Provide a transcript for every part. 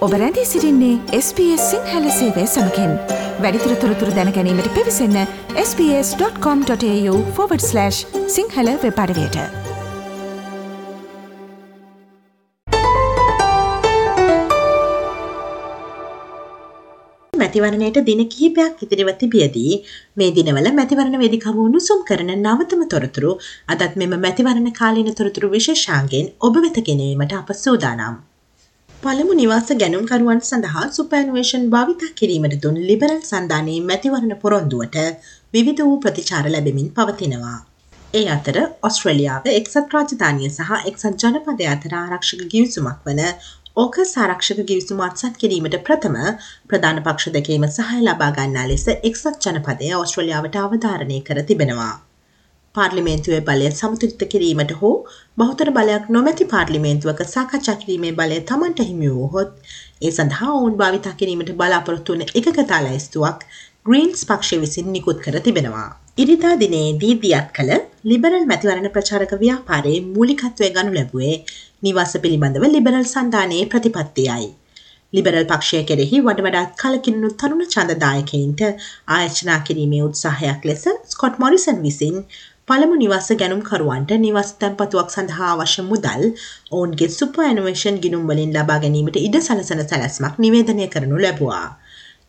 ඔබ රැඳී සිරින්නේ SBS සිංහල සේවය සමකෙන් වැඩිතුර තොරතුර දැනැනීමට පිවිසන්න ps.com.ta/ සිංහල වෙපඩවයට මැතිවරණයට දින කිහිපයක් ඉදිරිව තිබියදී මේ දිනවල මැතිවරණ වෙදිකම උණුසුම් කරන නවතම තොරතුරු අදත් මෙම මැතිවරණ කාලීන තොරතුරු විශේෂාන්ගෙන් ඔබ වෙත ගෙනීමට අප සූදානම්. පළමු නිවාස ගැනුම්කරුවන් සඳහා සුපෑනුවේෂන් භාවිතා කිරීමට දුන් ලිබරල් සන්ධානයේ මැතිවරණ පොරොන්දුවට විවිධ වූ ප්‍රතිචාර ලැබෙමින් පවතිනවා. ඒ අතර ඔස්ට්‍රලියාව එක්සත් රාජධානිය සහ එක්සත් ජනපදය අතර ආරක්ෂක ගිවිසුමක් වන ඕක සාරක්ෂක ගිවිසුම අත්සත් කිරීමට ප්‍රථම ප්‍රධාන පක්ෂ දෙකේම සහය ලබා ගන්නා ලෙස එක්සත් ජනපදය ඔස්ට්‍රලියාවට අවධාරණය කර තිබෙනවා. පාර්ලිමේන්තුවේ බලය සමතුලිත කිරීමට හෝ බහුතර බලයක් නොමැති පාර්ලිමේන්තුවක සාකච්ඡා කිරීමේ බලය තමන්ට හිමි වූහොත් ඒ සඳහා ඔවුන් භාවිතා කිරීමට බලාපොරොත්තු වන එකකතා ලැයිස්තුවක් ග්‍රීන්ස් පක්ෂය විසින් නිකුත් කර තිබෙනවා. ඉරිදා දිනේදී දියත් කළ ලිබරල් මැතිවරණ ප්‍රචාරක ව්‍යාපාරයේ මූලිකත්වය ගනු ලැබුවේ නිවාස පිළිබඳව ලිබරල් සන්ධානයේ ප්‍රතිපත්තියයි. ලිබරල් පක්ෂය කෙරෙහි වඩ වඩාත් කලකිරුණු තරුණ චන්දදායකයින්ට ආයචනා කිරීමේ උත්සාහයක් ලෙස ස්කොට් මොරිසන් විසින් පළමු නිවාස ගැනුම්කරුවන්ට නිවස් තැන්පතුවක් සඳහා අවශ්‍ය මුදල් ඔවුන්ගේ සුප ඇනුවේෂන් ගිනුම් වලින් ලබා ගැනීමට ඉඩ සලසන සැලැස්මක් නිවේදනය කරනු ලැබවා.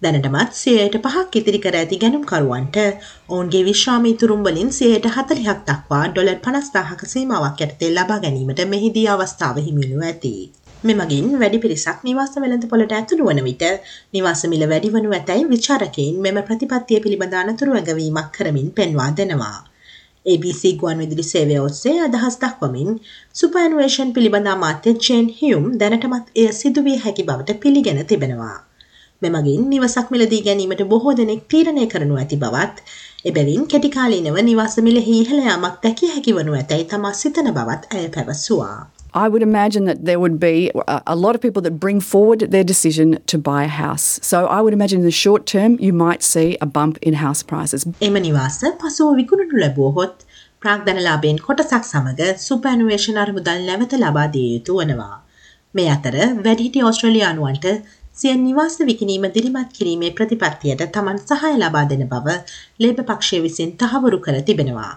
දැනටමත් සයට පහක් ඉතිරි කර ඇති ගැනුම්කරුවන්ට ඔවුන්ගේ විශ්‍රාමීතුරුම් වලින් සයට හතලිහක් දක්වා ඩොලර් පනස්දාහක සීමාවක් ඇතේ ලබා ගැනීමට මෙහිදී අවස්ථාව හිමිනු ඇති. මෙමගින් වැඩි පිරිසක් නිවාස වෙළඳ පොලට ඇතුළු වන විට නිවාසමිල වැඩිවනු ඇතැයි විචාරකයින් මෙම ප්‍රතිපත්තිය පිළිබඳ අනතුරු ඇඟවීමක් කරමින් පෙන්වා දෙනවා. ABC ගුවන් විදිලි සේවය ඔස්සේ අදහස් දක්වමින් සුපෑනුවේෂන් පිළිබඳ අමාත්‍ය ජේන් හියුම් දැනටමත් එය සිදුවිය හැකි බවට පිළිගෙන තිබෙනවා. මෙමගින් නිවසක් මිලදී ගැනීමට බොහෝ දෙනෙක් තීරණය කරනු ඇති බවත් එබැවින් කෙටිකාලීනව නිවාස මිලෙහි ඉහළ යාමක් දැකිය හැකි වනු ඇතැයි තමා සිතන බවත් ඇය පැවසුවා. I would imagine that there would be a, lot of people that bring forward their decision to buy a house. So I would imagine in the short term you might see a bump in house prices. එම නිවාස පසුව විකුණනු ලැබුවහොත් ප්‍රාග්ධනලාබෙන් කොටසක් සමග සුපැනුවේෂණ අරමුදල් නැවත ලබා දිය යුතු වනවා. මේ අතර වැඩිහිටි ඔස්ට්‍රලියානුවන්ට සිය නිවාස විකිනීම දිරිමත් කිරීමේ ප්‍රතිපත්තියට තමන් සහය ලබා දෙන බව ලේබ පක්ෂය විසින් තහවුරු කර තිබෙනවා.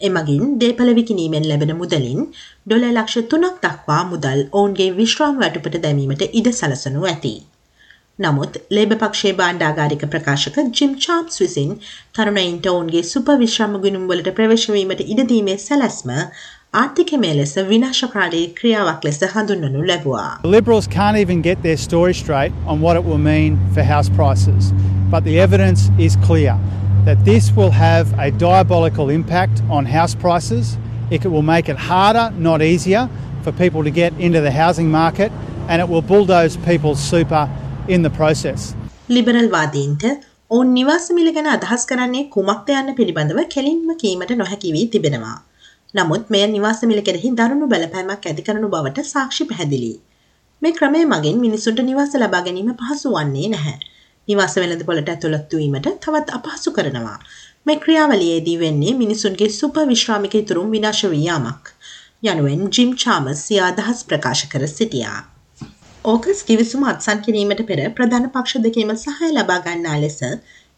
එමගින් දේපල විකිනීමෙන් ලැබෙන මුදලින් ඩොල ලක්ෂ තුනක් දක්වා මුදල් ඔවුන්ගේ විශ්‍රාම් වැටුපට දැමීමට ඉඩ සලසනු ඇති. නමුත් ලේබ පක්ෂේ බාණ්ඩාගාරික ප්‍රකාශක ජිම් චාම්ස් විසින් තරුණයින්ට ඔවුන්ගේ සුප විශ්‍රම ගුණුම්වලට ප්‍රවේශවීමට ඉඩදීමේ සැලැස්ම ආර්ථිකමය ලෙස විනාශකාරී ක්‍රියාවක් ලෙස හඳුන්වනු ලැබවා. Liberals can't even get their story straight on what it will mean for house prices, but the evidence is clear. That this will have a diabolical impact on house prices. It will make it harder, not easier, for people to get into the housing market, and it will bulldoze people's super in the process. Liberal වාදීන්ට ඔවුන් නිවාස මිල ගැන අදහස් කරන්නේ කුමක්ද යන්න පිළිබඳව කෙලින්ම කීමට නොහැකි වී තිබෙනවා. නමුත් මෙය නිවාස මිල කෙරෙහි දරුණු බලපෑමක් ඇති කරනු බවට සාක්ෂි පැහැදිලි. මේ ක්‍රමය මගින් මිනිසුන්ට නිවාස ලබා ගැනීම පහසු වන්නේ නැහැ. නිවාස වෙළඳ පොළට ඇතුළත් වීමට තවත් අපහසු කරනවා. මේ ක්‍රියාවලියේදී වෙන්නේ මිනිසුන්ගේ සුප විශ්‍රාමික ඉතුරුම් විනාශ වී යාමක්. යනුවෙන් ජිම් චාමස් සිය අදහස් ප්‍රකාශ කර සිටියා. ඕකස් කිවිසුම අත්සන් කිරීමට පෙර ප්‍රධාන පක්ෂ දෙකේම සහය ලබා ගන්නා ලෙස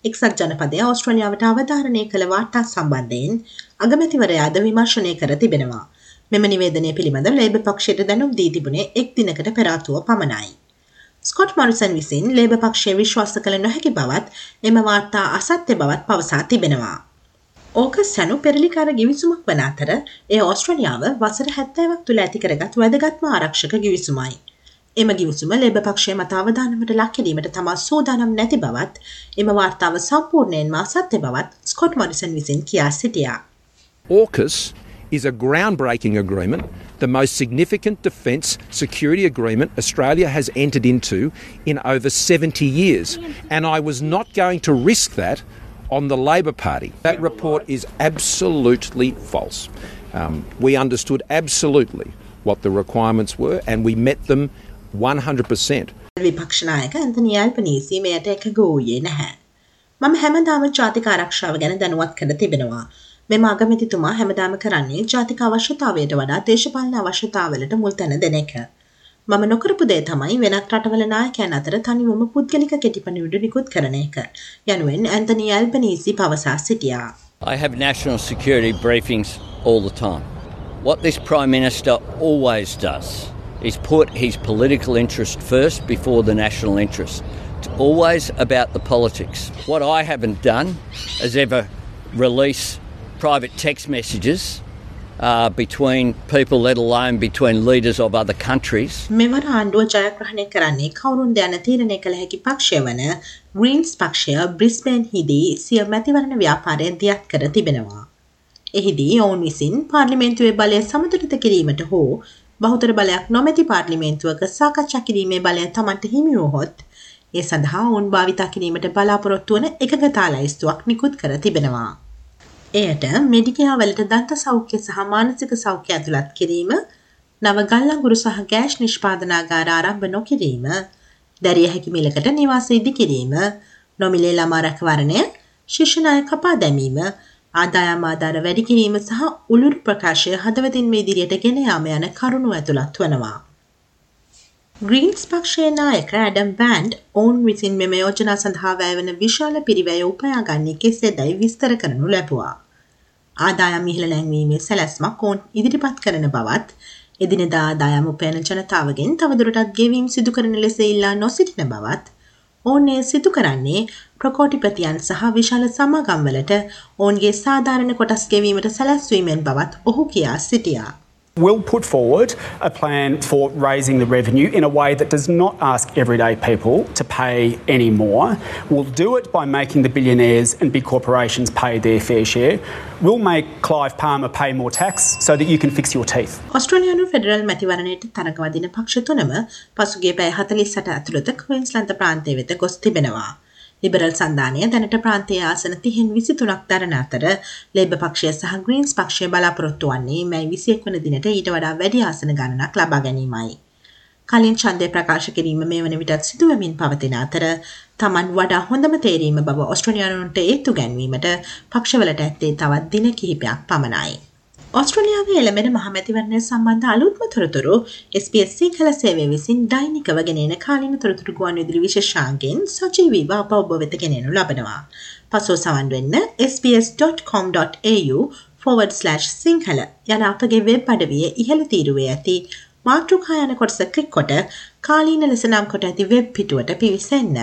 එක්සත් ජනපදය ඔස්ට්‍රලියාවට අවධාරණය කළ වාටා සම්බන්ධයෙන් අගමැතිවරයාද විමර්ශනය කර තිබෙනවා. මෙම නිවේදනය පිළිබඳ ලේබ පක්ෂයට දැනුම් දී තිබුණේ එක් දිනකට පෙරාතුව පමණයි. ස්කොට් මොරිසන් විසින් ලේබ පක්ෂය විශ්වාස කළ නොහැකි බවත් එම වාර්තා අසත්‍ය බවත් පවසා තිබෙනවා. ඕක සැනු පෙරලිකාර ගිවිසුමක් වන අතර ඒ ඔස්ට්‍රලියාව වසර හැත්තෑවක් තුළ ඇතිකරගත් වැදගත්ම ආරක්ෂක ගිවිසුමයි. එම ගිවිසුම ලෙබ පක්ෂය මත අවධානමට ලක්කිරීමට තමා සූදානම් නැති බවත් එම වාර්තාව සම්පූර්ණයෙන්ම අසත්‍ය බවත් ස්කොට් මොරිසන් විසින් කියා සිටියා. AUKUS is a groundbreaking agreement, the most significant defence security agreement Australia has entered into in over 70 years. And I was not going to risk that on the Labor Party. That report is absolutely false. Um, we understood absolutely what the requirements were and we met them 100%. විපක්ෂනායක Anthony ඇල්පනීසි මෙයට එකග වූයේ නැහැ. මම හැමදාම ජාතික ආරක්ෂාව ගැන දැනුවත් කළ තිබෙනවා. මෙම අගමැතිතුමා හැමදාම කරන්නේ ජාතික අවශ්‍යතාවයට වඩා දේශපාලන අවශ්‍යතාවලට මුල් තැන දෙන එක. මම නොකරපු දේ තමයි වෙනත් රටවල නායකයන් අතර තනිවම පුද්ගලික කෙටිපණිවිඩු නිකුත් කරන එක. යනුවෙන් ඇන්තනි ඇල්බනීසි පවසා සිටියා. I have national security briefings all the time. What this Prime Minister always does is put his political interest first before the national interest. It's always about the politics. What I haven't done is ever release private text messages uh, between people, let alone between leaders of other countries. මෙවර ආණ්ඩුව ජයග්‍රහණය කරන්නේ කවුරුන් දැන තීරණය කළ හැකි පක්ෂය වන ග්‍රීන්ස් පක්ෂය බ්‍රිස්බේන් හිදී සිය මැතිවරණ ව්‍යාපාරය දියත් කර තිබෙනවා. එහිදී ඔවුන් විසින් පාර්ලිමේන්තුවේ බලය සමතුලිත කිරීමට හෝ බහුතර බලයක් නොමැති පාර්ලිමේන්තුවක සාකච්ඡා කිරීමේ බලය තමන්ට හිමිවහොත් ඒ සඳහා ඔවුන් භාවිතා කිරීමට බලාපොරොත්තු වන එකගතා ලයිස්තුවක් නිකුත් කර තිබෙනවා. එයට මෙඩිකයාවලට දන්ත සෞඛ්‍ය සහ මානසික සෞඛ්‍ය ඇතුළත් කිරීම නව ගල්ලංගුරු සහ ගෑෂ් නිෂ්පාදනාගාර ආරම්භ නොකිරීම දැරිය හැකි මිලකට නිවාස ඉදි කිරීම නොමිලේ ළමා රැකවරණය ශිෂ්‍යනාය කපා දැමීම ආදායම් ආධාර වැඩි කිරීම සහ උළුරු ප්‍රකාශය හදවතින්ම ඉදිරියට ගෙන යාම යන කරුණු ඇතුළත් වනවා. ග්‍රීන්ස් පක්ෂයේ නායක ඇඩම් බෑන්ඩ් ඔවුන් විසින් මෙම යෝජනා සඳහා වැෑවන විශාල පිරිවැය උපයාගන්නේ කෙසේදැයි විස්තර කරනු ලැබවා. ආදායම් ඉහළ නැංවීමේ සැලැස්මක් ඔවුන් ඉදිරිපත් කරන බවත් එදිනෙදා ආදායම් උපයන ජනතාවගෙන් තවදුරටත් ගෙවීම් සිදු කරන ලෙස ඉල්ලා නොසිටින බවත් ඔවුන් එය සිදු කරන්නේ ප්‍රකෝටිපතියන් සහ විශාල සමාගම්වලට ඔවුන්ගේ සාධාරණ කොටස් ගෙවීමට සැලැස්වීමෙන් බවත් ඔහු කියා සිටියා. We'll put forward a plan for raising the revenue in a way that does not ask everyday people to pay any more. We'll do it by making the billionaires and big corporations pay their fair share. We'll make Clive Palmer pay more tax so that you can fix your teeth. ඔස්ට්‍රලයානු federal මැතිවරණයට තරගවදින පක්ෂ තුනම පසුගේ පැය හතලිස්සට ඇතුළත කවින්ස්ලන්ත ප්‍රාන්තය වෙත ගොස් තිබෙනවා. ලිබරල් සන්ධානය දැනට ප්‍රාන්තයේ ආසන තිහෙන් විසි තුනක් දරන අතර ලේබ පක්ෂය සහ ග්‍රීන්ස් පක්ෂය බලාපොරොත්තු වන්නේ මැයි විසියෙක් වන දිනට ඊට වඩා වැඩි ආසන ගණනක් ලබා ගැනීමයි. කලින් ඡන්දය ප්‍රකාශ කිරීම මේ වන විටත් සිදුවමින් පවතින අතර තමන් වඩා හොඳම තේරීම බව ඔස්ට්‍රලියානුන්ට ඒත්තු ගැන්වීමට පක්ෂවලට ඇත්තේ තවත් දින කිහිපයක් පමණයි. ඔස්ට්‍රලියාවේ එළඹෙන මහමැතිවරණය සම්බන්ධ අලුත්ම තොරතුරු SBS සිංහල සේවය විසින් දෛනිකව ගෙනෙන කාලින තොරතුරු ගුවන් විදුලි විශේෂාංගෙන් සජීවීව අප ඔබ වෙත ගෙනෙනු ලබනවා. පසුව සවන් වෙන්න sbs.com.au forward slash සිංහල යන අපගේ වෙබ් අඩවිය ඉහළ තීරුවේ ඇති මාතෘකා යන කොටස ක්ලික් කොට කාලීන ලෙස නම් කොට ඇති වෙබ් පිටුවට පිවිසන්න.